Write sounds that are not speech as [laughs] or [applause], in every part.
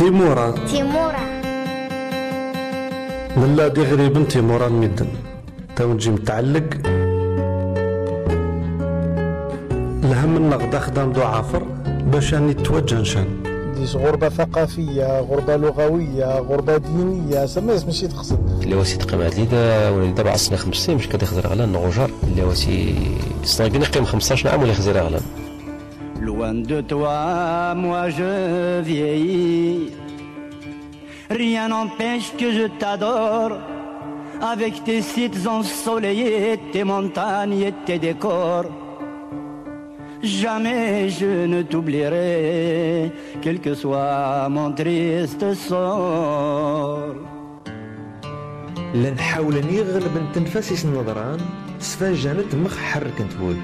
تيمورا. تيمورا. نلا دي غريب تيمورا المدن تو نجي متعلق الهم النغد خدام دو عافر باش اني توجه نشان. ديس غربة ثقافية غربة لغوية غربة دينية. سما ماشي تقصد. اللي واسي تقيم عديدة ولا دابا عصنا خمس سنين مش كده يخزر غلان نغوجار اللي واسي صناقين يقيم 15 عام ولا يخزر غلان Loin de toi, moi je vieillis. Rien n'empêche que je t'adore. Avec tes sites ensoleillés, tes montagnes et tes décors. Jamais je ne t'oublierai, quel que soit mon triste sort. لن حاول نغلب تنفاسيس النظران سفنجانت مخ حرك نتقول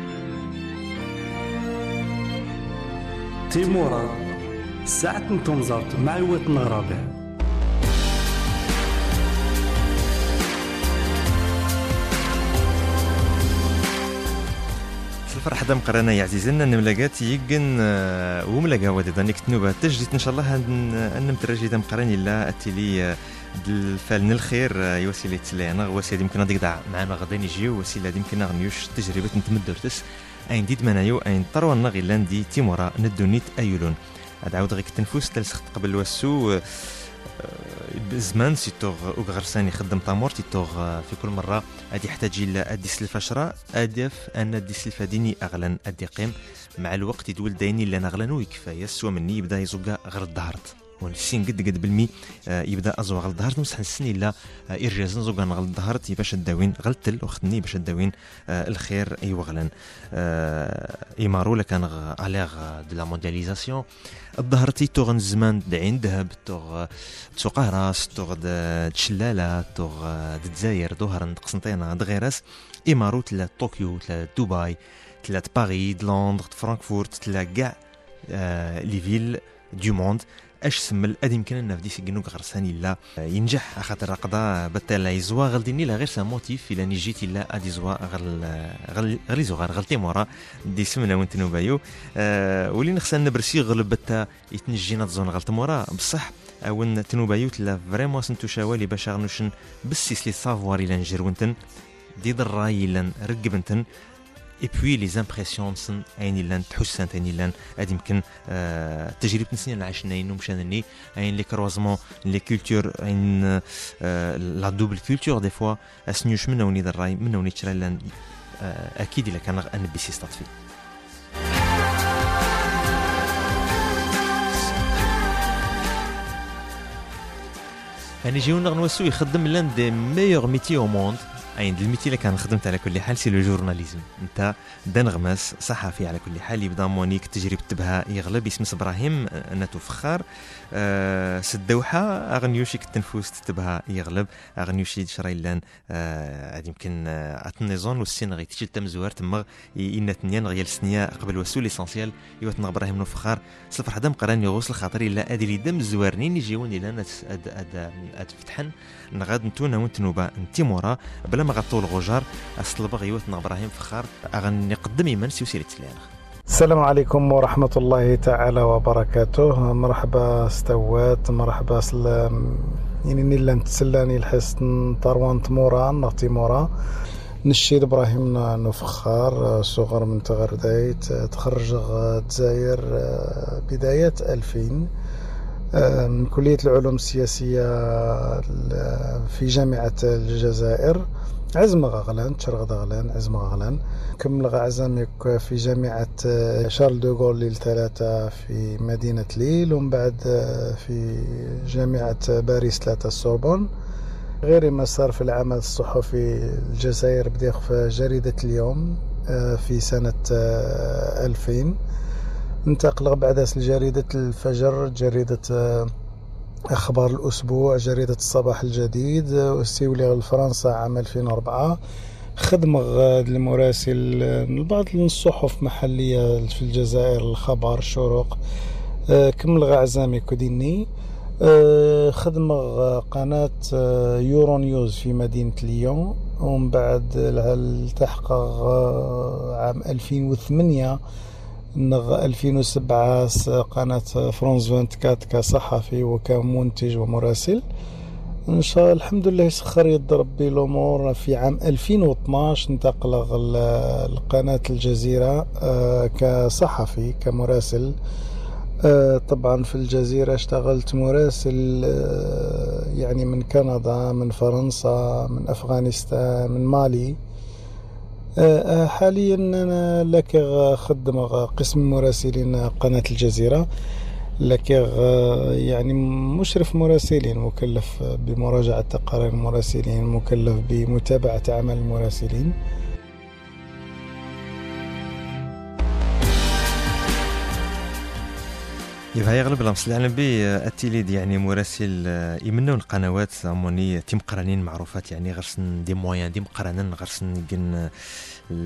تيمورا ساعة نتومزارت مع الوات نغرابع الفرح دام قرانا يا عزيزنا نملاقات يقن آه، وملاقا ودي دانيك تنوبة تجديت إن شاء الله أن مترجي دام قراني لا اتيلي آه، الفال الخير آه، يوسيلي تسلينا وسيلي يمكن هذيك دع معنا غدا يجيو وسيلة يمكن غنيوش تجربة نتمدرتس. أين ديد منايو أين طرونا غيلان دي تيمورا ندونيت ايولون عاود غيك التنفس تلسخت قبل واسو زمان سيتوغ وغرسان يخدم طامور تيتوغ في كل مرة أدي يحتاج إلى أدي سلفة شراء ادف أن أدي سلفة ديني أغلن أدي قيم. مع الوقت يدول دايني لأن أغلن ويكفاية سوا مني يبدأ يزوقا غير الدهرت. ونسين قد قد بالمي آه، يبدأ ازوا غل ظهرت مسح آه، إرجاز نزوغ غل ظهرت باش الداوين غلتل وخدني باش الداوين آه، الخير إي وغلن ايمارو لكان اليغ دو لا موندياليزاسيون ظهرتي توغ الزمان دعين ذهب توغ تسوق راس توغ تشلالة توغ دزاير ظهر قسنطينة دغيرس ايمارو تلا طوكيو تلا دبي تلا باريس لندن فرانكفورت تلا كاع لي فيل دو موند. اش سمل ادي يمكن أن فدي سيكنو غرساني لا ينجح خاطر قضا بتالا يزوا غلديني لا غير سا موتيف إلا نجيت لا أدي زوا غل غل غلي زوغار مورا. دي سمنا وانت نوبايو. أه ولي نخسن نبرسي غلب بتا يتنجينا تزون غلط مورا. بصح أون تنوبايو تلا فريمون سنتو شوالي باش غنوشن بسيس لي سافوار إلى نجر ونتن دي الراي إلا رقبنتن اي بوي لي زامبرسيون سن اين لأن تحسن اين لأن هاد يمكن آه تجربة نسنين عشناين ومشانني اين لي كروزمون لي كولتور اين آه لا دوبل كولتور دي فوا أسنيوش منا وني الراي منا وني تشرا لأن آه أكيد إلا كان ان بي سي ستاتفي يعني جيو نغنوسو يخدم لأن دي ميور ميتي أو موند اين الميتي اللي كان خدمت على كل حال سي لو جورناليزم. أنت دان غماس صحفي على كل حال يبدأ مونيك تجربة تبها يغلب اسم إبراهيم ناتو فخار آه سدوحة اغنيوشي التنفوس تبها يغلب. اغنيوشي شرايلان آه يمكن آه اتنيزون والسين غي تجي تمزوار تما إن تنيان غيال سنيا قبل وسو ليسونسيال يوتنا إبراهيم نفخار صفر حدام قران يغوص الخاطر إلا أدي لي دم زوارنين يجيون إلى اد اد اد فتحن. نغاد نتونا ونتنوبا نتيمورا بلا ما غطول غجار أصل بغيوتنا إبراهيم فخار أغني قدم يمن سيوسيري تسليانا السلام عليكم ورحمة الله تعالى وبركاته. مرحبا استوات مرحبا سلام. يعني نيلا نتسلاني الحسن طروان تمورا نغتي مورا. نشيد إبراهيم نفخار صغر من تغردايت تخرج الجزائر بداية 2000 من كلية العلوم السياسية في جامعة الجزائر. عزم غغلان تشرغ غغلان. عزم غغلان كمل عزمك في جامعة شارل دوغول الثلاثة في مدينة ليل ومن بعد في جامعة باريس ثلاثة السوربون غير ما صار في العمل الصحفي الجزائر بدي في جريدة اليوم في سنة 2000 انتقل بعد لجريدة الفجر جريدة أخبار الأسبوع جريدة الصباح الجديد واستولي لفرنسا عام 2004 خدمة المراسل لبعض الصحف محلية في الجزائر الخبر الشروق كمل عزامي كوديني. خدمة قناة يورو نيوز في مدينة ليون. ومن بعد التحق عام 2008 نغ 2007 قناة فرونس 24 كصحفي وكمنتج ومراسل. إن شاء الحمد لله يسخر يد ربي الأمور. في عام 2012 انتقل لقناة الجزيرة آه، كصحفي كمراسل. آه، طبعا في الجزيرة اشتغلت مراسل آه، يعني من كندا من فرنسا من أفغانستان من مالي. حاليا أنا لك خدم قسم مراسلين قناة الجزيرة. لك يعني مشرف مراسلين مكلف بمراجعة تقارير المراسلين مكلف بمتابعة عمل المراسلين. يبقى يغلب لمس العنبي التيليد يعني مراسل آه، يمنون قنوات اموني تيم قرانين معروفات يعني غرسن دي مويان دي مقرنن غرسن جن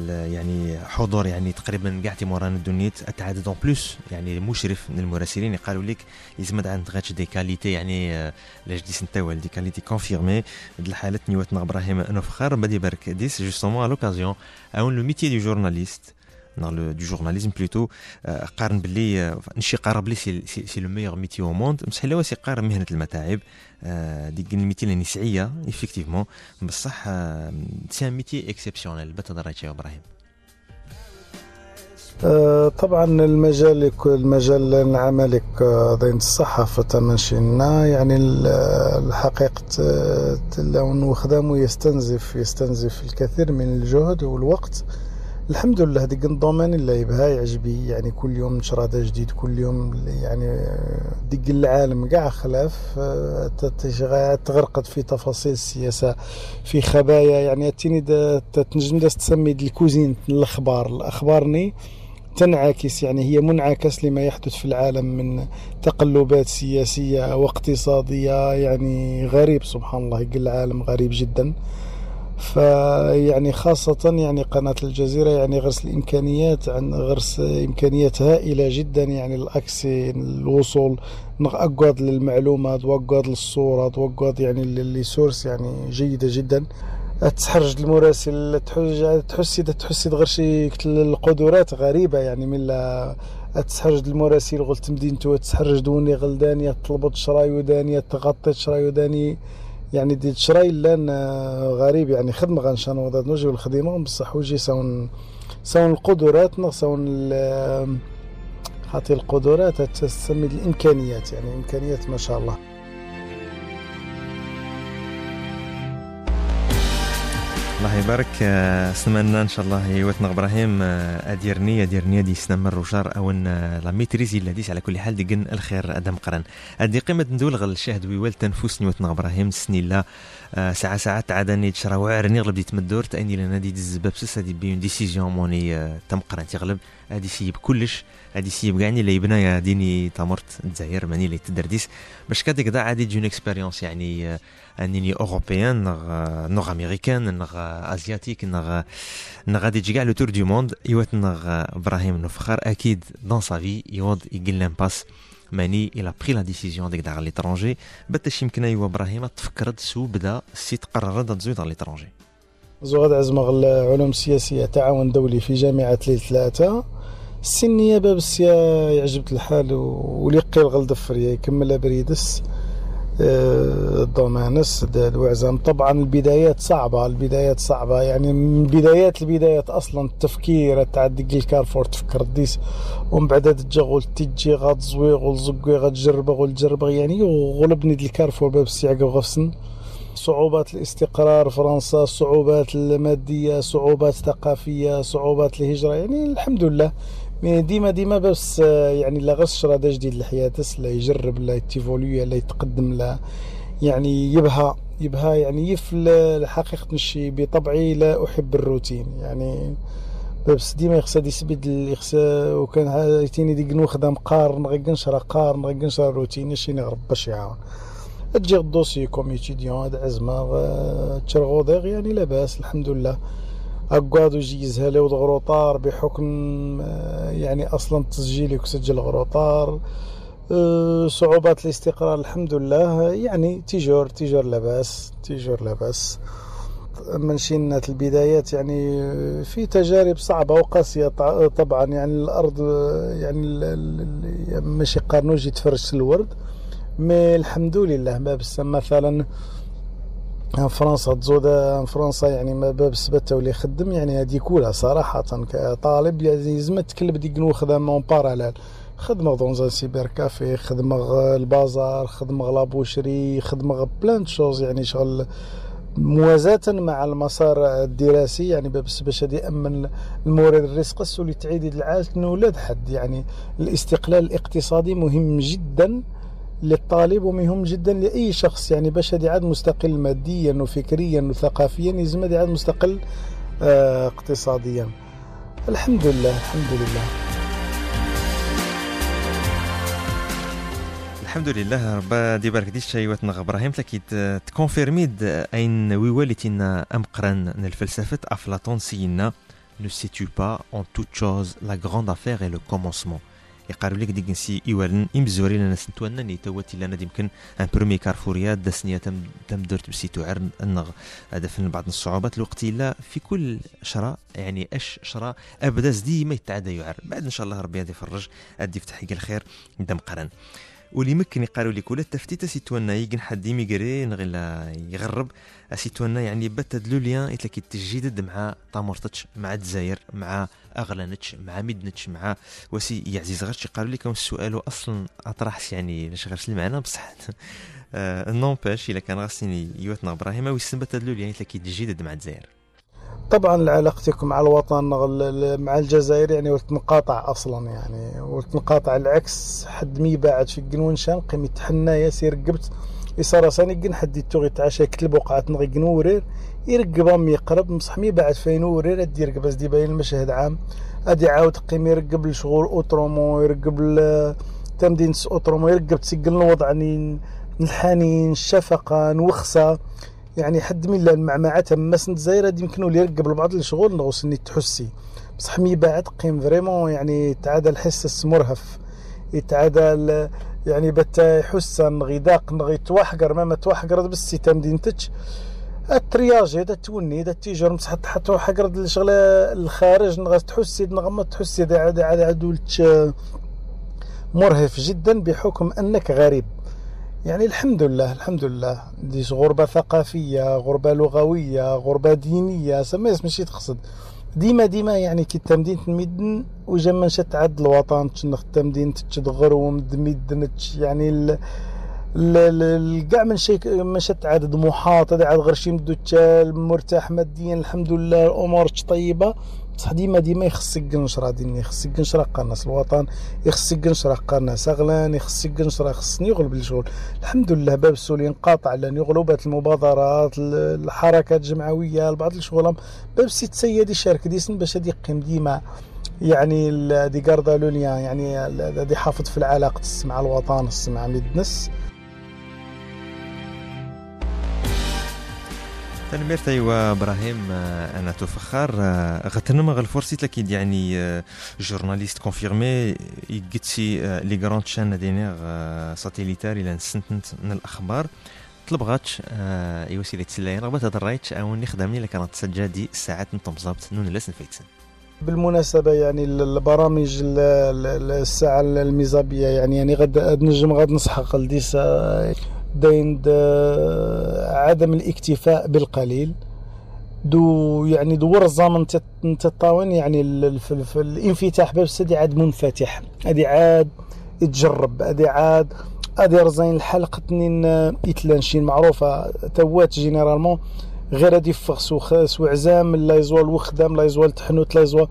يعني حضور يعني تقريبا كاع تيموران الدنيت أتعدد أون بلوس يعني مشرف من المراسلين. قالوا لك يزمد عند غاتش دي كاليتي يعني آه، لاش دي سنتاول دي كاليتي كونفيرمي. الحالة نيوتنا إبراهيم نفخر بدي برك ديس جوستومون لوكازيون أون لو ميتي دو جورناليست. Du journalisme plutôt قارن باللي نشي قارب لي سي, سي لو ميور ميتي أو موند مسحله واسي قارن مهنه المتاعب ديك الميتي اللي نسعيه ايفيكتيفمون بصح c'est métier exceptionnel بتدرج يا إبراهيم طبعا المجال المجال العملي دين الصحافة تمشينا يعني الحقيقة لو خدامه يستنزف يستنزف الكثير من الجهد والوقت الحمد لله ديك ال domaine اللي يبها يعجبي يعني كل يوم نشرة جديد كل يوم يعني ديك العالم كاع خلاف آه، تغرقت في تفاصيل السياسة في خبايا يعني تيني تنجم تسمي الكوزين الأخبار. الاخبارني تنعكس يعني هي منعكس لما يحدث في العالم من تقلبات سياسية واقتصادية يعني غريب سبحان الله العالم غريب جدا. فيعني خاصة يعني قناة الجزيرة يعني غرس الإمكانيات عن غرس إمكانيات هائلة جدا يعني الأكسي الوصول أقعد للمعلومات وأقعد للصورة وأقعد يعني للسورس يعني جيدة جدا. تحرج المراسل تحس تحس تحس غير القدرات غريبة يعني من لا تسحرج المراسل غلت مدينتو تسحرج دوني غلدانية طلبت شرايو دانية تغطيت شرايو داني. يعني دي تشراي لأن غريب يعني خدمة غنشان وضعت نوجي والخدمة بصح وجي سون سون القدرات سون خاطر القدرات تسمي الإمكانيات يعني إمكانيات ما شاء الله. الله يبارك. سمعنا إن شاء الله يوتنا إبراهيم اديرني اديرني دي سنمر وشار أو إن لا ميتريزي الهديس على كل حال ديقن الخير أدم قرن. ادي قيمة ندول غل الشاهد ويوال تنفوس نيوتنا إبراهيم سني الله ساعة ساعة عادني تشرا غلب دي تمدور تاني لنا دي الزباب سس هادي بيون ديسيزيون موني تم قرن تغلب هادي سيب كلش هادي سيب كاعني اللي يبنى يا ديني تمرت تزاير ماني اللي تدرديس باش كاديك دا عادي جون اكسبيريونس يعني انني اوروبيان نغ نغ امريكان نغ ازياتيك نغ نغ غادي تجي كاع لو تور دو موند يوات نغ إبراهيم نفخر أكيد دون سا في يوض يقل لامباس ماني إلى بري لا ديسيزيون ديك دار ليترونجي. باش يمكن ايوا إبراهيم تفكرت سو بدأ سي تقرر تزوي دار ليترونجي. زواد عزمغ العلوم السياسيه تعاون دولي في جامعة ليل ثلاثة السنيه باب السيا يعجبت الحال وليقي الغلد فريا يكمل بريدس. الضمانس الوعزام طبعا البدايات صعبة البدايات صعبة. يعني من بدايات البدايات أصلا التفكير تعدي الكارفور تفكر ديس ومن بعد تجغل تجي غاد زويغ والزقوي غاد والجربغ يعني وغلبني الكارفور باب السياقة وغفسن. صعوبات الاستقرار فرنسا صعوبات المادية صعوبات ثقافية صعوبات الهجرة. يعني الحمد لله ديما ديما بس يعني لا غش راه جديد لحياتس لا يجرب لا يتيفولي لا يتقدم لا يعني يبها يبها يعني يف الحقيقة نشي بطبعي لا أحب الروتين. يعني بس ديما يخسى يثبت يخسى وكان يتيني ديك نوخدم قار نغيقنش راه قار نغيقنش راه روتين نشي نغرب يعاون تجي الدوسي كوم ايتيديون هاد عزمة تشرغوضيغ يعني لاباس الحمد لله. أقعد وجيزها له غروطار بحكم آه، يعني أصلا تسجيلي وسجل غروطار آه، صعوبات الاستقرار الحمد لله. يعني تيجور تيجور لاباس تيجور لاباس. منشينات البدايات يعني في تجارب صعبة وقاسية طبعا. يعني الأرض يعني ماشي قارنوج يتفرش الورد. مي الحمد لله بس مثلا فرنسا تزود فرنسا يعني ما باب سبته واللي يخدم يعني هذه كلها صراحة كطالب لازم تكلب ديك خدمة اون باراليل خدمة دون سيبر كافي خدمة البازار خدمة لابوشري خدمة بلان شوز يعني شغل موازاة مع المسار الدراسي يعني باش باش يأمن المورد الرزق اللي تعيد العالم ولاد حد يعني الاستقلال الاقتصادي مهم جدا. للطالب ومهم جدا لأي شخص يعني باش هذه عاد مستقل ماديا وفكريا وثقافيا يلزم هذه عاد مستقل آه اقتصاديا. الحمد لله الحمد لله. الحمد لله ربا دي بارك دي شيوات نغ إبراهيم تلاكيد تكونفيرميد أين ويواليتنا أمقران الفلسفه أفلاطون سينا. Ne sais-tu pas en toute chose la grande affaire est le commencement. يقارب لك ديك نسي إيوالن امزوري لنا سنتوانا ني تواتي لنا يمكن ان برومي كارفوريات دسنيا تم تم درت بسيتو عر النغ هذا فن بعض الصعوبات. الوقت لا في كل شراء يعني أش شراء ابدا زدي ما يتعدى يعر. بعد إن شاء الله ربي يفرج ادي يفتح الخير دم قرن. واللي ممكن يقالوا لك ولا التفتيت سيتوانا يجن حد يميغري غير يغرب. سيتوانا يعني بات لو ليان يتلاكي تجدد مع طامورتش مع الجزائر مع اغلانتش مع ميدنتش مع وسي يا عزيز غير قالوا لك السؤال أصلا اطرح يعني لاش غير معنا بصح. [laughs] نونباش إلا كان غاسيني يوتنا إبراهيم ويسنبت لو ليان يتلاكي تجدد مع الجزائر طبعا علاقتكم مع الوطن مع الجزائر يعني وتنقاطع أصلا يعني وتنقاطع العكس. حد مي باعد في القنونشان قيم يتحنى ياسير قبت. يصار ساني قن حد يتوغي تعشى كتل وقعت نغي قنورير يرقب ام يقرب مصح مي بعد فين ورير. أدي يرقب بس دي باين المشهد عام. أدي عاود قيم يرقب الشغل أوترومو يرقب تمدين أوترومو يرقب تسقل الوضع الحنين الشفقه نوخسة. يعني حد من المعمعة تما سنت زايرة يمكنوا اللي يرقب لبعض الشغل نغوص إني تحسي. بصح مي بعد قيم فريمون يعني تعادى الحس مرهف يتعادى يعني بتا يحس نغي داق نغي توحقر ما توحقر بس تمدينتش الترياج هذا توني هذا تيجر مسح حتى حقر الشغلة الخارج نغا تحسي نغا تحسي هذا عاد عاد عدولت مرهف جدا بحكم أنك غريب. يعني الحمد لله الحمد لله ديش غربة ثقافية غربة لغوية غربة دينية سما ماشي تقصد. ديما ديما يعني كي تمدين تمدن وجا شت عد الوطن تشنخ تمدين تشدغر ومدمدن يعني كاع من شيء مشت عاد طموحات هذا عاد غير شي مدو مرتاح ماديا الحمد لله الأمور طيبة. بصح ديما ديما يخصك نشرة ديني يخصك نشرة قناص الوطن يخصك نشرة قناص اغلان يخصك نشرة خصني يغلب الشغل الحمد لله باب السولي انقاطع لأن يغلبات المبادرات الحركات الجمعوية بعض الشغل باب سيت سيدي شارك ديسن باش هادي يقيم ديما يعني دي كاردا لوليان يعني هادي حافظ في العلاقة مع الوطن مع ميدنس. تنميرت أيوا إبراهيم آه، أنا تفخر آه، غتنم غل فرصي لكن يعني آه، جورناليست كونفيرمي يقتسي لي غراند شان دينيغ ساتيليتار إلى نسنتنت من الأخبار. طلب غاتش يوسيلي تسلاين رغبة هذا الرايت اوني خدمني لك كانت سجادي ساعات نطمزبت نون لاس نفيتسن بالمناسبة يعني البرامج الساعة الميزابية يعني يعني غد نجم غد نسحق لديس دين عدم الاكتفاء بالقليل. دو يعني دور الزمن تطاون يعني الانفتاح باب سدي عاد منفتح. هذه عاد يتجرب هذه عاد هذه رزين الحلقة تنين يتلانشين. معروفة توات جينيرالمون. غير هادي فغ سو عزام لا يزوال الوخدام لا يزوال التحنوت لا يزوال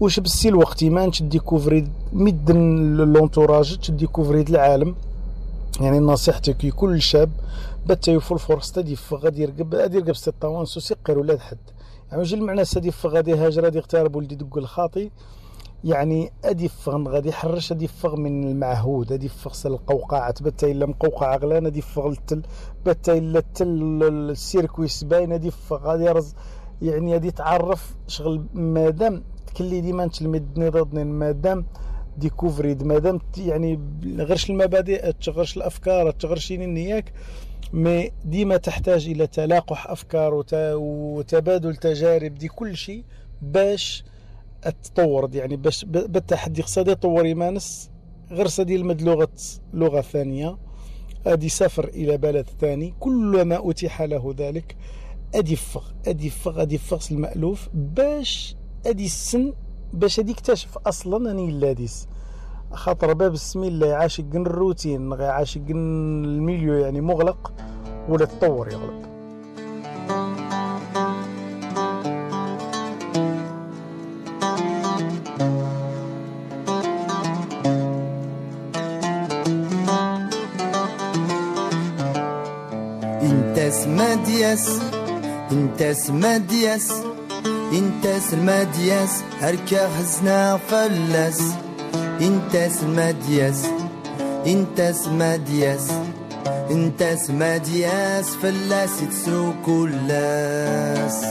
واش بسي الوقت؟ ما تديكوفري مدن لونتوراج تديكوفري العالم. يعني نصيحتي كل شاب بتا يفول فرصة تدي غادي يرقب غادي يرقب ستة طوان سوسي قير ولاد حد. يعني وجه المعنى سادي غادي هاجر غادي يغترب ولدي دق الخاطي يعني أدي يفغ غادي يحرش أدي يفغ من المعهود أدي يفغ القوقعة بتا الا مقوقعة غلان أدي يفغ التل بتا الا التل السيركويس باين أدي يفغ غادي يرز يعني غادي يتعرف شغل مادام تكلي ديما نتلمي ضدني مادام ديكوفري مادام يعني غيرش المبادئ تغيرش الأفكار تغيرش نياك مي ديما تحتاج إلى تلاقح أفكار وتبادل تجارب دي كل شيء باش تطور يعني باش بالتحدي خصها يطور يمانس غير سدي المد لغة لغة ثانية. ادي سافر إلى بلد ثاني كلما أتيح له ذلك ادي يفغ ادي يفغ ادي يفغ المألوف باش ادي السن باش ادي يكتشف أصلا أني لاديس. خاطر باب السمي اللي عاشق الروتين عاشق الميليو يعني مغلق ولا تطور يغلب انت اسمه دياس انت اسمه دياس انت اسمه دياس هركا خزنا فلاس. انت اسمه دياس انت اسمه دياس انت اسمه دياس فلاس تسرو كلاس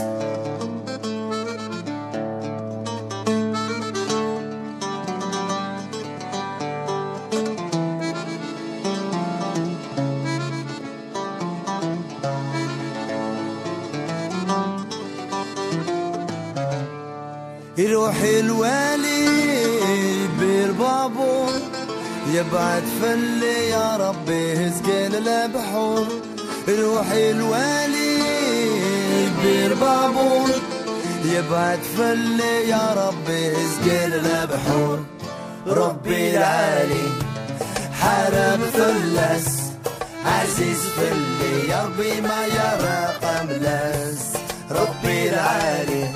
فلي يا ربي هزقين البحور يروح الوالي بالبابور يبعد فلي يا ربي هزقين البحور ربي العالي حرم فلس. عزيز فلي يا ربي ما يرى قملس. ربي العالي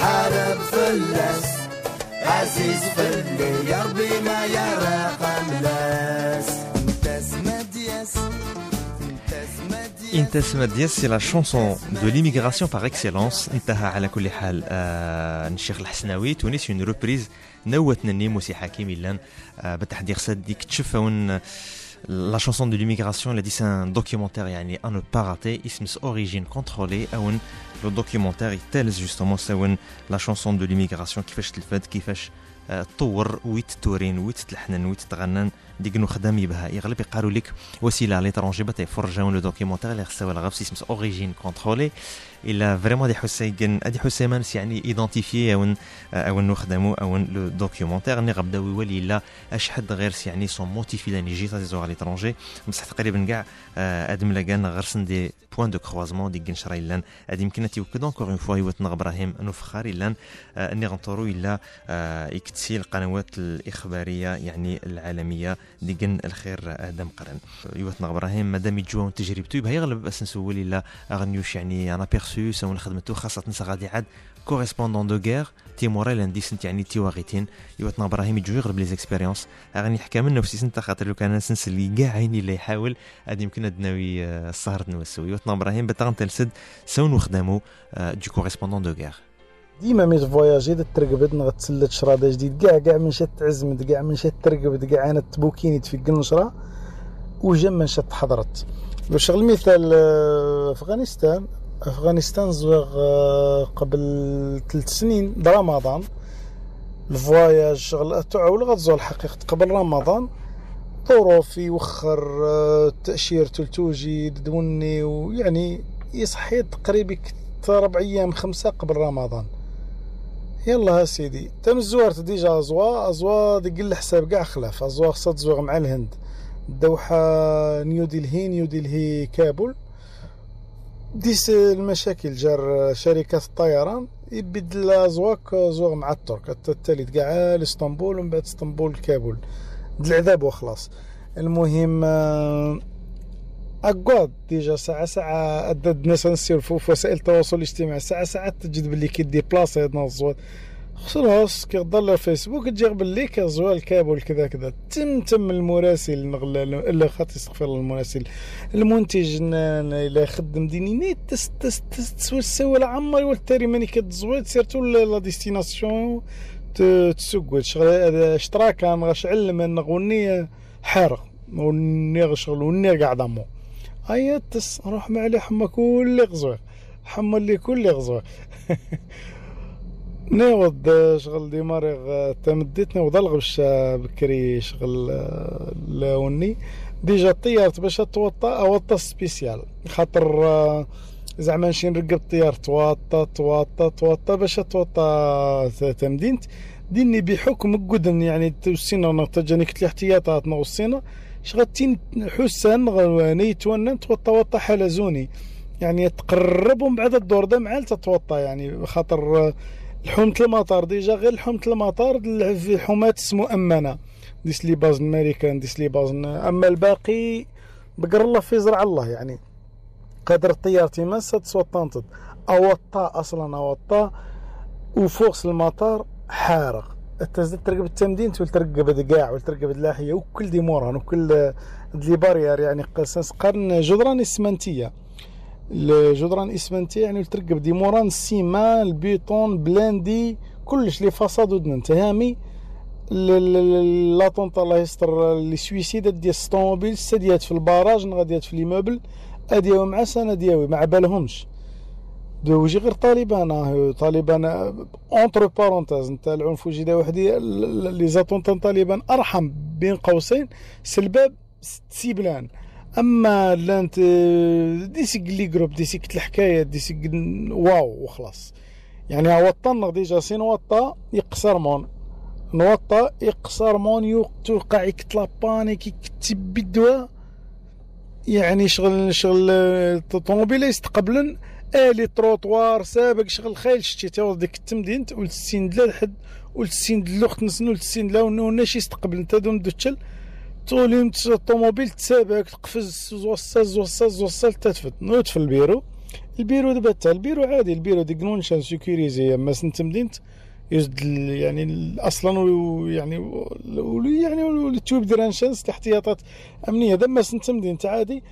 حارب فلس. عزيز فلي ربي ما يرى انت اسمها دياس سي لا شونسون دو ليميغراسيون باغ اكسيلونس انتهى على كل حال آه الشيخ الحسناوي. تونس اون روبريز نوت نني موسي حكيم لأن آه بالتحديد خصها ديك تشوف لا شونسون دو ليميغراسيون اللي دي دوكيومونتير يعني ان با راتي اسمس اوريجين كونترولي أو لو دوكيومونتير يتالز جوستومون ساون لا شونسون دو ليميغراسيون كيفاش تلفات كيفاش تطور ويت تورين ويت تلحنن ويت تغنن ديك نو خدام يبها يغلب يقالوا لك وسيلة على ليترونجي بتا يفرجون لو دوكيومونتير اللي خصها ولا غاف اسمس أوريجين كونترولي. إلا فريمون دي حسين أدي حسيمانس يعني ايدونتيفي أو أو نخدمو أو لو دوكيومونتير ني غبداو يولي لا اش حد غير يعني سون موتيفي لاني جي تازو على ليترونجي بصح تقريبا كاع آه، أدم لاكان غرسن دي بوان دو كروازمون ديك شراي لأن أدي يمكن تيوكد اونكور اون فوا يوت إبراهيم انو فخاري لأن آه، اني غنطورو إلا آه، يكتسي القنوات الإخبارية يعني العالمية ديك الخير آدم قرن. يوت إبراهيم مادام يجوا تجربتو يبها يغلب بس نسول الا اغنيوش يعني أنا بيرسو سون خدمته خاصة نسا غادي عاد كوريسبوندون دو غير تيموريل عندي سنت يعني تيواغيتين يوتنا إبراهيم يجو يغلب لي زيكسبيريونس غادي نحكى منه في سنت خاطر لو كان نسنس اللي كاع عيني اللي يحاول غادي يمكن أدناوي السهر نوسو. يوتنا إبراهيم بتاغن تلسد سون وخدامو دو كوريسبوندون دو غير ديما مي فواياجي ترقبت غتسلت شراده جديد كاع كاع من شات تعزمت كاع من شات ترقبت كاع أنا تبوكيني تفك النشرة وجا من شات حضرت باش المثال أفغانستان. أفغانستان زويغ آه، قبل ثلاث سنين برمضان الفواياج شغل تعول غتزول الحقيقة قبل رمضان ظروفي وخر آه، تأشير تلتوجي دوني ويعني يصحي تقريبا ربع أيام خمسة قبل رمضان. يلا سيدي. تم زوارت ديجا أزوا. أزوا ديك الحساب كاع خلاف. أزوا خصها تزوغ مع الهند. الدوحة نيو دلهي نيو دلهي كابول. ديس المشاكل جار شركات الطيران. يبدل زواك زوغ مع الترك. التالي كاع لإسطنبول ومن بعد إسطنبول كابول. العذاب وخلاص. المهم اكواد ديجا ساعة ساعة أدد الناس نسير في وسائل التواصل الاجتماعي ساعة ساعة تجد باللي كيدي بلاصة هاد الزوات خلاص كيضل فيسبوك تجي باللي كزوال كابل كذا كذا. تم تم المراسل نغلا إلا خاطر استغفر الله المراسل. المنتج إلى خدم ديني. تس تس تس تسوي السوال عمر والتاري ماني كتزويد سيرتو لا ديستيناسيون تسوق شغل. اشتراك غاش علم ان غنية حارق. وني شغل وني قاعد امو هيا تس نروح مع لي حما كل غزوة. حما اللي كل غزوة. [laughs] نيوض شغل ديماري تمديت نيوض الغبش بكري شغل لوني. ديجا طيارت باش توطى أوطى سبيسيال. خاطر زعما نمشي نرقب الطيار توطى توطى توطى باش توطى تمدينت ديني بحكم قدن يعني توسينا تجاني كتلي احتياطات نغصينا شغتين حسان غواني تونا توطى وطى حلزوني يعني تقرب ومن بعد الدور ده معال تتوطى يعني خاطر لحومة المطار ديجا غير لحومة المطار في حومات مؤمنة ديس لي باز أمريكان ديس لي باز أما الباقي بقر الله في زرع الله يعني قدر الطيار تيمس تسوطانتد اوطا أصلا اوطا وفوق المطار حارق. ترقب التمدين تول ترقب كاع ولا ترقب اللاحية وكل دي موران وكل دي بارير يعني قرن جدران إسمنتية. الجدران إسمنتية يعني ترقب دي موران السيمان البيطون بلاندي كلش لي فاصاد ودن تهامي لا طونطا الله يستر لي سويسيد ديال الطوموبيل سديات في الباراج غاديات في ليموبل ادياو مع سنة دياوي ما دوجي غير طالبان طالبان اونتر بارونتاز نتا العنف جدا وحدي لي زاتونتان طالبان أرحم بين قوسين سلباب سيبلان أما لانت ديسك لي جروب ديسك الحكاية ديسك واو وخلاص. يعني وطن ديجا سي نوطا يقصر مون. نوطا يقصر مون توقع يكتلا بانيك يكتب بالدواء يعني شغل شغل الطوموبيليست قبلا آلي تروطوار سابق شغل خايل شتي تا ديك التمدين السين دلا لحد ولت السين دلا الأخت نسن ولت السين دلا وناش يستقبل انت دوم دوتشل. تولي الطوموبيل تسابق تقفز زوصا زوصا زوصا تتفت نوت في البيرو. البيرو دابا تا البيرو عادي البيرو ديك نونشان سيكوريزي أما سنت مدينت يزد يعني أصلا يعني يعني التوب دير شانس الاحتياطات أمنية. دما سنت مدينت عادي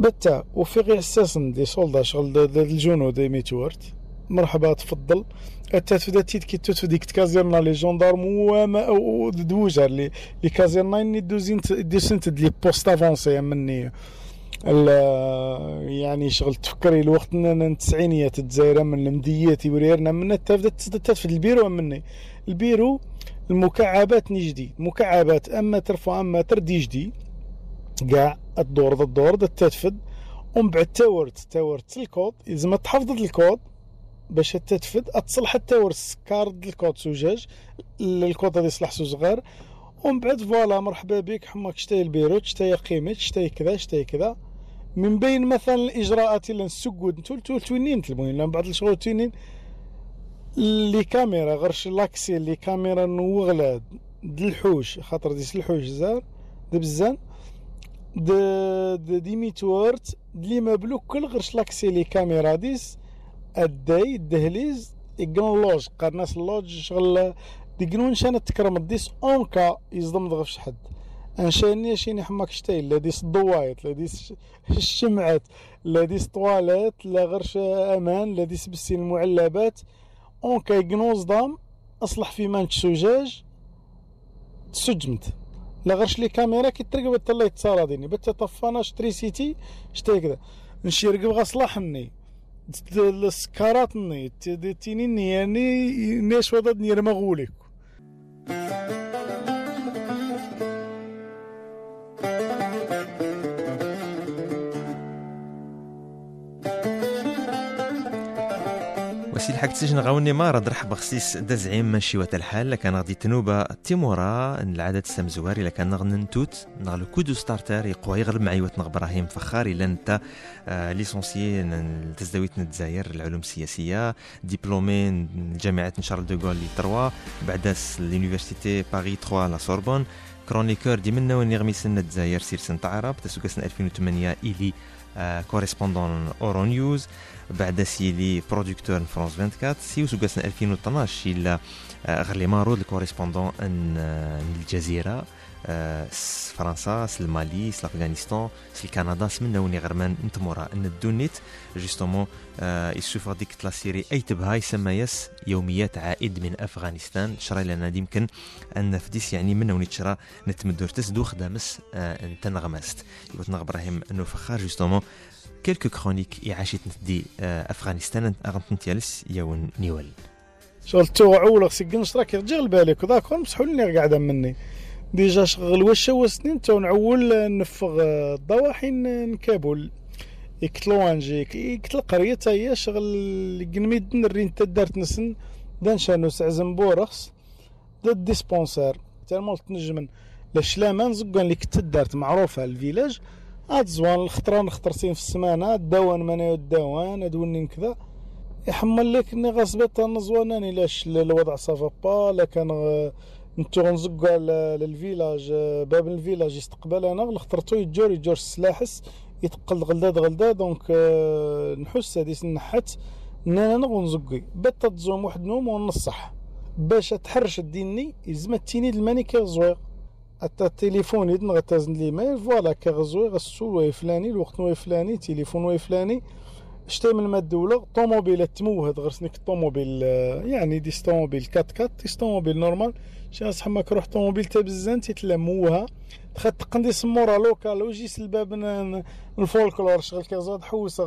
بتا وفي غير أساسا دي سولدا شغل الجنود ميتورت مرحبا تفضل. التاتفدا تيت كي توت ديك كازيرنا لي جوندارم وما دوجر لي لي كازيرنا ني دوزين دوزين لي بوست أفونسي مني. يعني شغل تفكري الوقت ان التسعينيات الجزائر من المديات وريرنا من تبدا تتفد البيرو مني. البيرو المكعبات نجدي. مكعبات أما ترفع أما تردي جدي كاع الدور الدور تتفد. ومن بعد تاورت تاورت الكود لازم تحفظ الكود باش تتفد. تصلح التاور كارد الكود زجاج الكود هذا يصلح صغار. ومن بعد فوالا مرحبا بك حماك شتاي البيرو شتاي قيمة شتاي كذا شتاي كذا. من بين مثلا الإجراءات اللي نسقود نتول تول توينين المهم بعض الشغل توينين. لي كاميرا غرش لاكسي لي كاميرا نوغلا الحوش خاطر ديس الحوش زار دبزان د ديميت وورت دلي مبلو كل غرش لاكسي لي كاميرا ديس الداي الدهليز يقنون لوج قرناس اللوج شغل ديقنون شان تكرم ديس أونكا يصدم ضغف حد. انشاني شيني حماك شتاي لا ديس الضوايط لا ديس [laughs] الشمعات لا ديس طوالات لا غرش أمان لا ديس بسي المعلبات. أونكا يقنون صدام أصلح في مانش سجاج تسجمت. لا غيرش لي كاميرا كي ترقب تلا يتصارى ديني بتا طفانا شتري سيتي شتي كذا نشي رقب غصلاحني السكارات ني تيني يعني نيش وضد نير مغولك وسيل حق تسجن غاوني ما رد رحب خصيص دا زعيم ماشي وات الحال. لكان غادي تنوبة تيمورا. العدد السام زواري. لكان نغ ننتوت نغ كودو ستارتر. يقوى يغلب معي وات إبراهيم فخار الا انت آه ليسونسيي تزداويت الجزائر العلوم السياسية. ديبلومي جامعة شارل دوغول لي تروا. بعد لونيفرسيتي باري 3 لا سوربون. كرونيكور دي منا وين يغميسن الجزائر سير سنت عرب تسوكسن 2008 إلي آه كوريسبوندون اورو نيوز بعد سيلي برودكتور فرانس 24 سي وسوقاسنا 2012 إلى غير مارود الكوريسبوندون ان الجزيرة. فرنسا المالي افغانستان الكندا سمنا وني غرمان نتمورا ان الدونيت جوستومون يسوف ديك لا سيري اي تبها يسمى يس يوميات عائد من أفغانستان. شرا لنا يمكن أن فديس يعني من وني تشرا نتمدور تسدو خدامس أنت نغمست. يقول إبراهيم انه فخار جوستومون كيلكو كرونيك يعاشت دي آه، أفغانستان. أغنت يالس يون نيوال. شغل تو عول خصك نشرا كيرجع بالك ذاك مسحوا لي قاعدة مني. ديجا شغل واش هو سنين تو نعول نفغ الضواحي نكابل يكتلوانجي يكتل القرية تا هي شغل قنميد نرين تا دارت نسن دان شانو سعزم بورخص دا ديسبونسار تالمول تنجمن زقان اللي كنت دارت معروفة الفيلاج هاد زوان الخطران خطرتين في السمانة الدوان مانا الدوان ادونين كذا. يحمل لك اني غصبت نزواناني لاش الوضع صافا با لا كان نتو غنزقو للفيلاج باب الفيلاج يستقبل أنا الخطرتو يجور يجور السلاحس يتقل غلداد غلداد دونك آه، نحس هادي نحت أنا نغنزقي بات تزوم واحد نوم ونصح باش تحرش ديني يزم تيني الماني كيغزويغ حتى التليفون يدن غتازن لي مايل فوالا كيغزويغ السول واي فلاني الوقت واي فلاني تليفون واي فلاني. شتي من الدولة طوموبيل تموهد غير سنيك الطوموبيل آه، يعني دي طوموبيل كات كات دي طوموبيل نورمال. شي حماك روح طوموبيل تابزان تيتلموها دخلت تقندي سمورا لوكال وجي سلباب الفولكلور شغل كيزاد حوس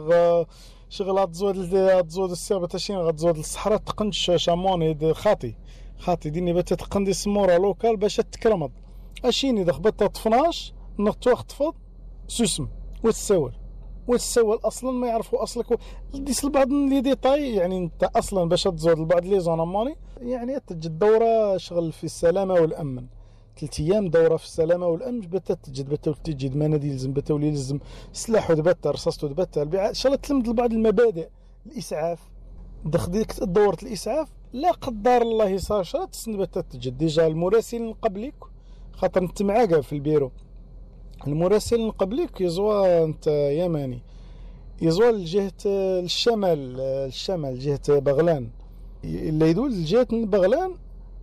شغل تزود تزود السيربة تاشين غتزود الصحراء تقنش شاموني خاطي. خاطي ديني بات تقندي سمورا لوكال باش تكرمض أشيني دخ بات تفناش نغتو تفض سوسم وتساول. وتساول أصلا ما يعرفوا أصلك. ديس البعض لي ديتاي يعني أنت أصلا باش تزود البعض لي زون موني يعني تجد دورة شغل في السلامة والأمن. ثلاث أيام دورة في السلامة والأمن بتا تجد بتا تجد مناديل يلزم بتا ولي يلزم سلاح ودبتا رصاص ودبتا إن شاء الله تلمد بعض المبادئ. الإسعاف. دخديك دورة الإسعاف لا قدر الله يصير شرا تسند بتا تجد. ديجا المراسل قبلك خاطر انت معاقه في البيرو. المراسل قبلك يزوى أنت يماني يزوى لجهة الشمال الشمال جهة بغلان. اللي يدول لجهة بغلان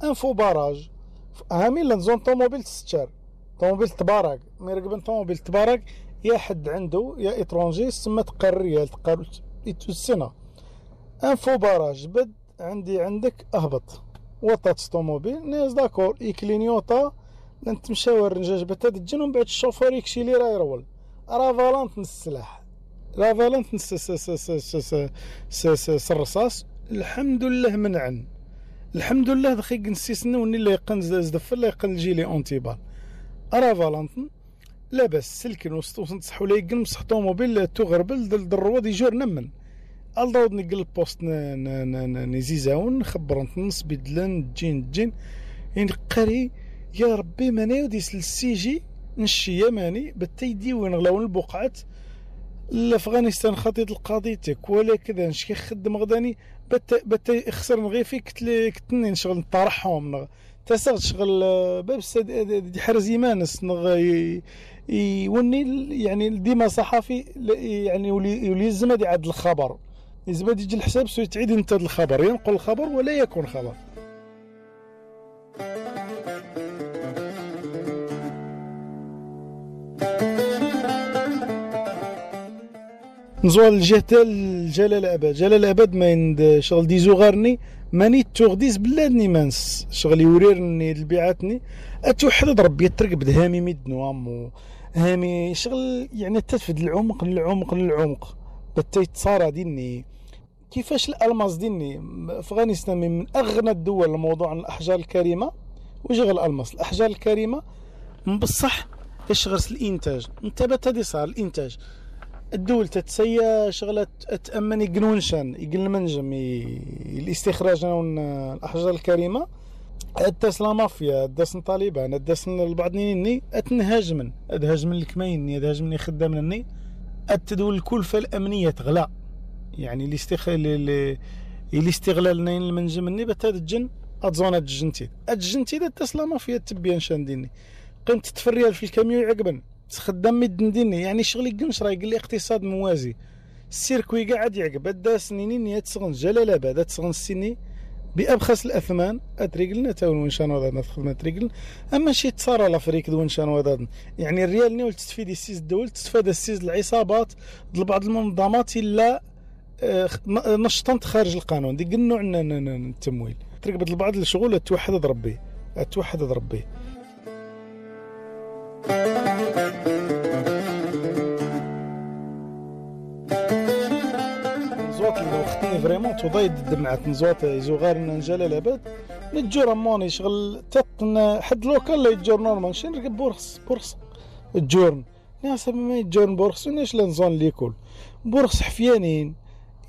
انفو باراج. هامين لنزون طوموبيل تستشار. طوموبيل تبارك مي ركبن طوموبيل تبارك يا حد عنده يا إترونجي سما تقرية تقر السنة انفو باراج بد عندي عندك أهبط. وطات طوموبيل ناس داكور. يكلينيوطا لأن تمشى ورنجاج بتا تجن ومن بعد الشوفور يكشي لي راه يرول راه فالونت من السلاح. راه فالونت من الرصاص. الحمد لله منعن. الحمد لله دخي نسيسنا وني اللي يقن زدف لا يقن جيلي اونتيبال ارا فالنتن لاباس سلكن وصح ولا يقن مسح طوموبيل تغربل دل الرواد يجور نمن. الضوض نقل البوست نزيزاون نخبرنت نص بدلن جين جين. يعني قري يا ربي ماني وديس السيجي نشي يماني بتيدي وين غلاون البقعات لأفغانستان خطيط القضيتك ولا كذا نشكي خدم غداني بت بت خسر غير فيك كتني نشغل نطرحهم تسغ شغل آه، باب حرز يمانس نغ يوني يعني ديما صحفي يعني يولي يلزم هذه عاد الخبر. يزبد يجي الحساب سو تعيد انت الخبر ينقل الخبر ولا يكون خبر. نزوال الجهة جلال الاباد جلال الاباد ما عند شغل دي زوغارني ماني تغديز بلادني مانس. شغل يوريرني البيعاتني اتوحد ربي ترقب هامي ميدنو امو هامي شغل يعني تفد العمق للعمق للعمق. بتا يتصارى ديني. كيفاش الألماس ديني؟ أفغانستان من أغنى الدول الموضوع عن الأحجار الكريمة. وجغل الألماس؟ الأحجار الكريمة؟ بصح تشغل الإنتاج. انت بتا صار الإنتاج. الدول تتسيا شغلة تأمن يقنونشان يقن المنجم الاستخراج الأحجار الكريمة. الداس لا مافيا الداس طالبان الداس البعض نيني اتنهاجمن ادهاجمن الكميني ادهاجمن خدامني التدول الكلفة الأمنية تغلى. يعني الاستغلال الاستغلال نين المنجم ني بتاد الجن اتزون الجنتيد. الجنتيد الداس لا مافيا تبيان شان ديني. قيمة تفريال في الكاميو يعقبن. خدام مدنديني يعني شغلي قنش راه يقول لي اقتصاد موازي. السيركوي قاعد يعقب. أدا سنينين يا تسغن جلالة بعد. تسغن السني بأبخس الأثمان. اتريقلنا تا وين شان وضعنا خدمة تريقل أما شي تصارى لافريك دون شان وضعنا يعني الريال نيول تستفيد السيز الدول تستفاد السيز العصابات. بعض المنظمات إلا آه، نشطنت خارج القانون. دي النوع التمويل. ترقبت البعض الشغل توحد ربي توحد ربي فريمون تضايد الدمعة نزوات يزو غير نجال لابد نتجور اموني شغل تطن حد لوكال لا يتجور نورمال. شي نركب بورخس بورخس الجورن. ناس ما يتجورن بورخس وناش لنزون ليكول؟ بورخس حفيانين.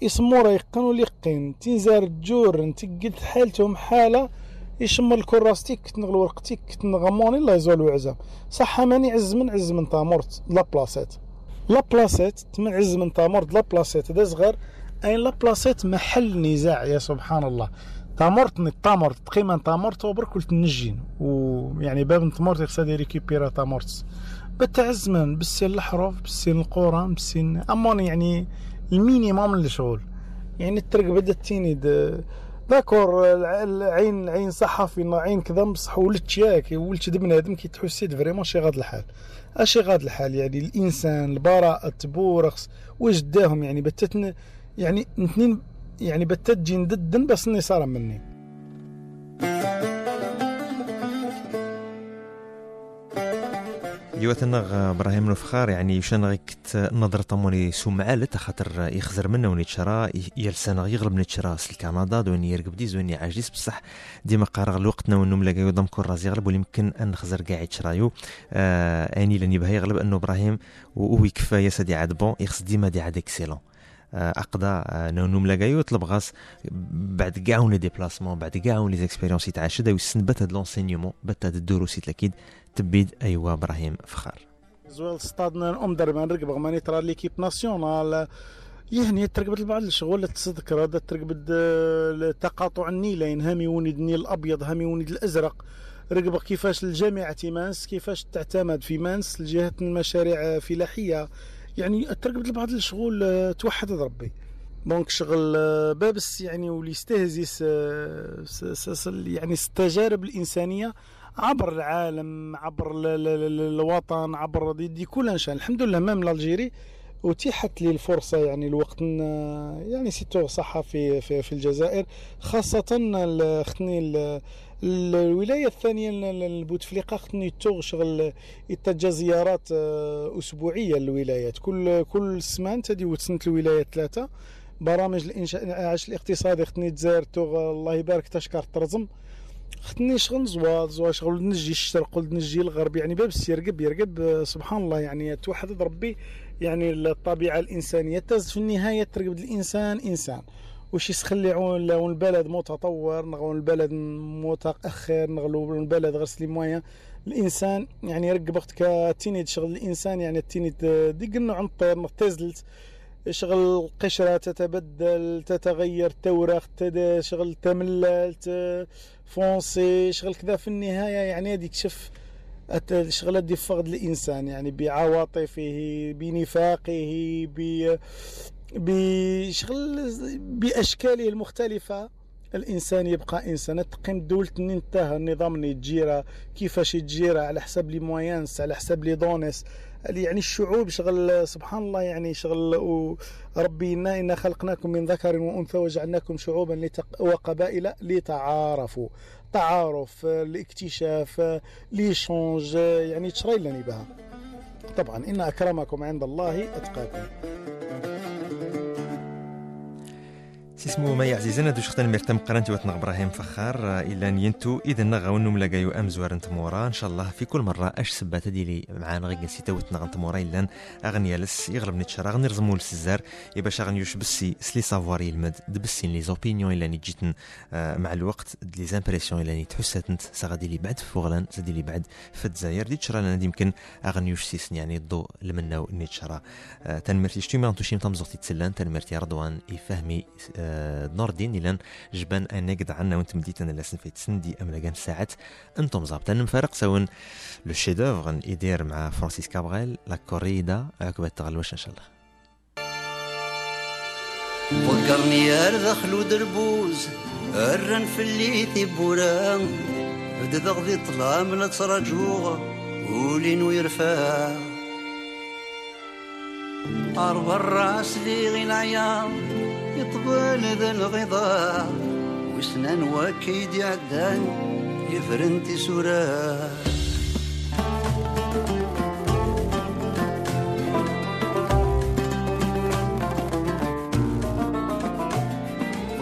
يسمو يقن يقين تنزار الجور تقلت حالتهم حالة. يشم الكراستيك تنغل ورقتيك تنغموني الله يزول وعزم صح ماني عز من عز من تامورت. لا بلاصات لا بلاصات تمن عز من تامورت. لا بلاصات هذا صغر أين لا بلاصات محل نزاع يا سبحان الله. تامورت تامورت تقيما تامورت وبرك ولت نجين ويعني باب تامورت يخسى ريكيبيرا تامورت بتعزمن بالسين الحروف بالسين القرآن بالسين أمون يعني المينيموم للشغل. يعني الطريق بدأت تيني داكور العين العين صحفي عين كذا بصح ولدت ياك ولدت بنادم كي تحسيت فريمون شي غاد الحال. أشي غاد الحال. يعني الإنسان البراءة بورخس وجداهم يعني بتتن يعني اثنين يعني بتت جين ضد بس اني صار مني. يوثنغ إبراهيم الفخار يعني يشان غيك نظر طموني سمعة خاطر يخزر منه وني تشرا يلسان يغلب نتشرا الكندا دوني يرقب ديز وني عاجيس بصح ديما قارغ الوقت نو نم لاقي ضم كراز يغلب ويمكن أن نخزر قاعد تشرايو آه آني لاني بها يغلب أنه إبراهيم وهو كفايه سدي عاد بون يخص ديما دي عاد إكسيلون. اقدا آه، لاقايو يطلب غاس بعد كاع لي ديبلاسمون بعد كاع لي زيكسبيريونس يتعاشد ويسن بات هاد لونسينيومون بات هاد الدروس أكيد تبيد أيوا إبراهيم فخار. زوال ستادنا أم دربان رقب غماني ترى ليكيب ناسيونال. يعني ترقبت بعض الشغل تذكر هذا ترقبت تقاطع النيلين هامي ونيد النيل الأبيض هامي ونيد الأزرق. رقب كيفاش الجامعة مانس كيفاش تعتمد في مانس لجهة المشاريع فلاحية. يعني ترقبت بعض الشغل توحد ربي. دونك شغل بابس يعني واللي يستهزي يعني التجارب الإنسانية عبر العالم عبر الوطن عبر دي, دي كل شان الحمد لله مام الجيري اتيحت لي الفرصة يعني الوقت يعني سيتو صحة في, في الجزائر خاصة خطني الولاية الثانية البوتفليقة خطني تو شغل يتجا زيارات آه، أسبوعية للولايات. كل كل سمان تدي وتسنت الولايات ثلاثة. برامج الانشاء الاقتصادي خطني تزار تو الله يبارك تشكر ترزم خدني شغل زواد زواد شغل نجي الشرق نجي الغرب. يعني باب يرقب يرقب سبحان الله. يعني توحد ربي يعني الطبيعة الإنسانية. تز في النهاية ترقب الإنسان إنسان. وش يسخلي لو البلد متطور نغلو البلد متأخر نغلو البلد غير سليمويا الإنسان يعني يرقب وقت كتينيد شغل الإنسان يعني التينيد دي قلنا عن طير تزلت شغل القشرة تتبدل تتغير توراق شغل تملل فونسي شغل كذا. في النهاية يعني هذيك شف الشغلات دي فقد الإنسان يعني بعواطفه بنفاقه ب بشغل بأشكاله المختلفة. الإنسان يبقى إنسان. تقيم دولة انتهى النظام يتجيرا كيفاش يتجيرا على حساب لي مويانس على حساب لي دونس يعني الشعوب شغل سبحان الله يعني شغل ربي إنا, إنا خلقناكم من ذكر وأنثى وجعلناكم شعوبا وقبائل لتعارفوا. تعارف الاكتشاف ليشونج يعني تشري لني بها. طبعا إن أكرمكم عند الله أتقاكم. سيسمو ما عزيزنا دو شختن مرتم قرنت وتنغ إبراهيم فخار. إلا نينتو. اذا نغا ونم لاقايو ام زوار نتمورا إن شاء الله في كل مرة أش سبات ديلي معانا غير سيتا وتنغ نتمورا إلا أغني لس يغلب نتشرا غني رزمو السزار يبا شاغن يوش بسي سلي سافوار يلمد. دبسين لي زوبينيون إلا جيتن آه، مع الوقت. لي زامبريسيون إلا تحسات انت ساغادي لي بعد فوغلان زادي لي بعد في الجزائر دي تشرا لنا يمكن أغني يوش سيسن. يعني الضوء لمنا نتشرا آه، تنمرتي شتي ما شيم تمزوغتي تسلان. تنمرتي رضوان يفهمي آه، نوردين إلان جبان أنك عنا وانت مديت أنا لسن في تسندي أملاقان ساعات أنتم زابطين نفارق سون لو شيدوفغ يدير مع فرانسيس كابغيل لا كوريدا عقبة تغلوش إن شاء الله. فكرني يا دخلو دربوز الرن في اللي ثبورا بدا غدي طلع من تراجوغ ولين ويرفع أرب الراس لي غي العيام يطبل ذا الغضاء وسنان وكيد يعدان يفرنتي سوراه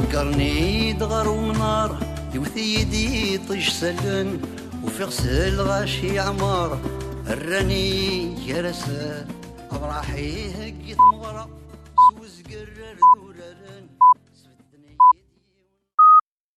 ذكرني دغر ومنار يوثي يدي طيش سلن وفي غسل غاشي عمار الراني يا رسال أبراحي هكي ثمغرة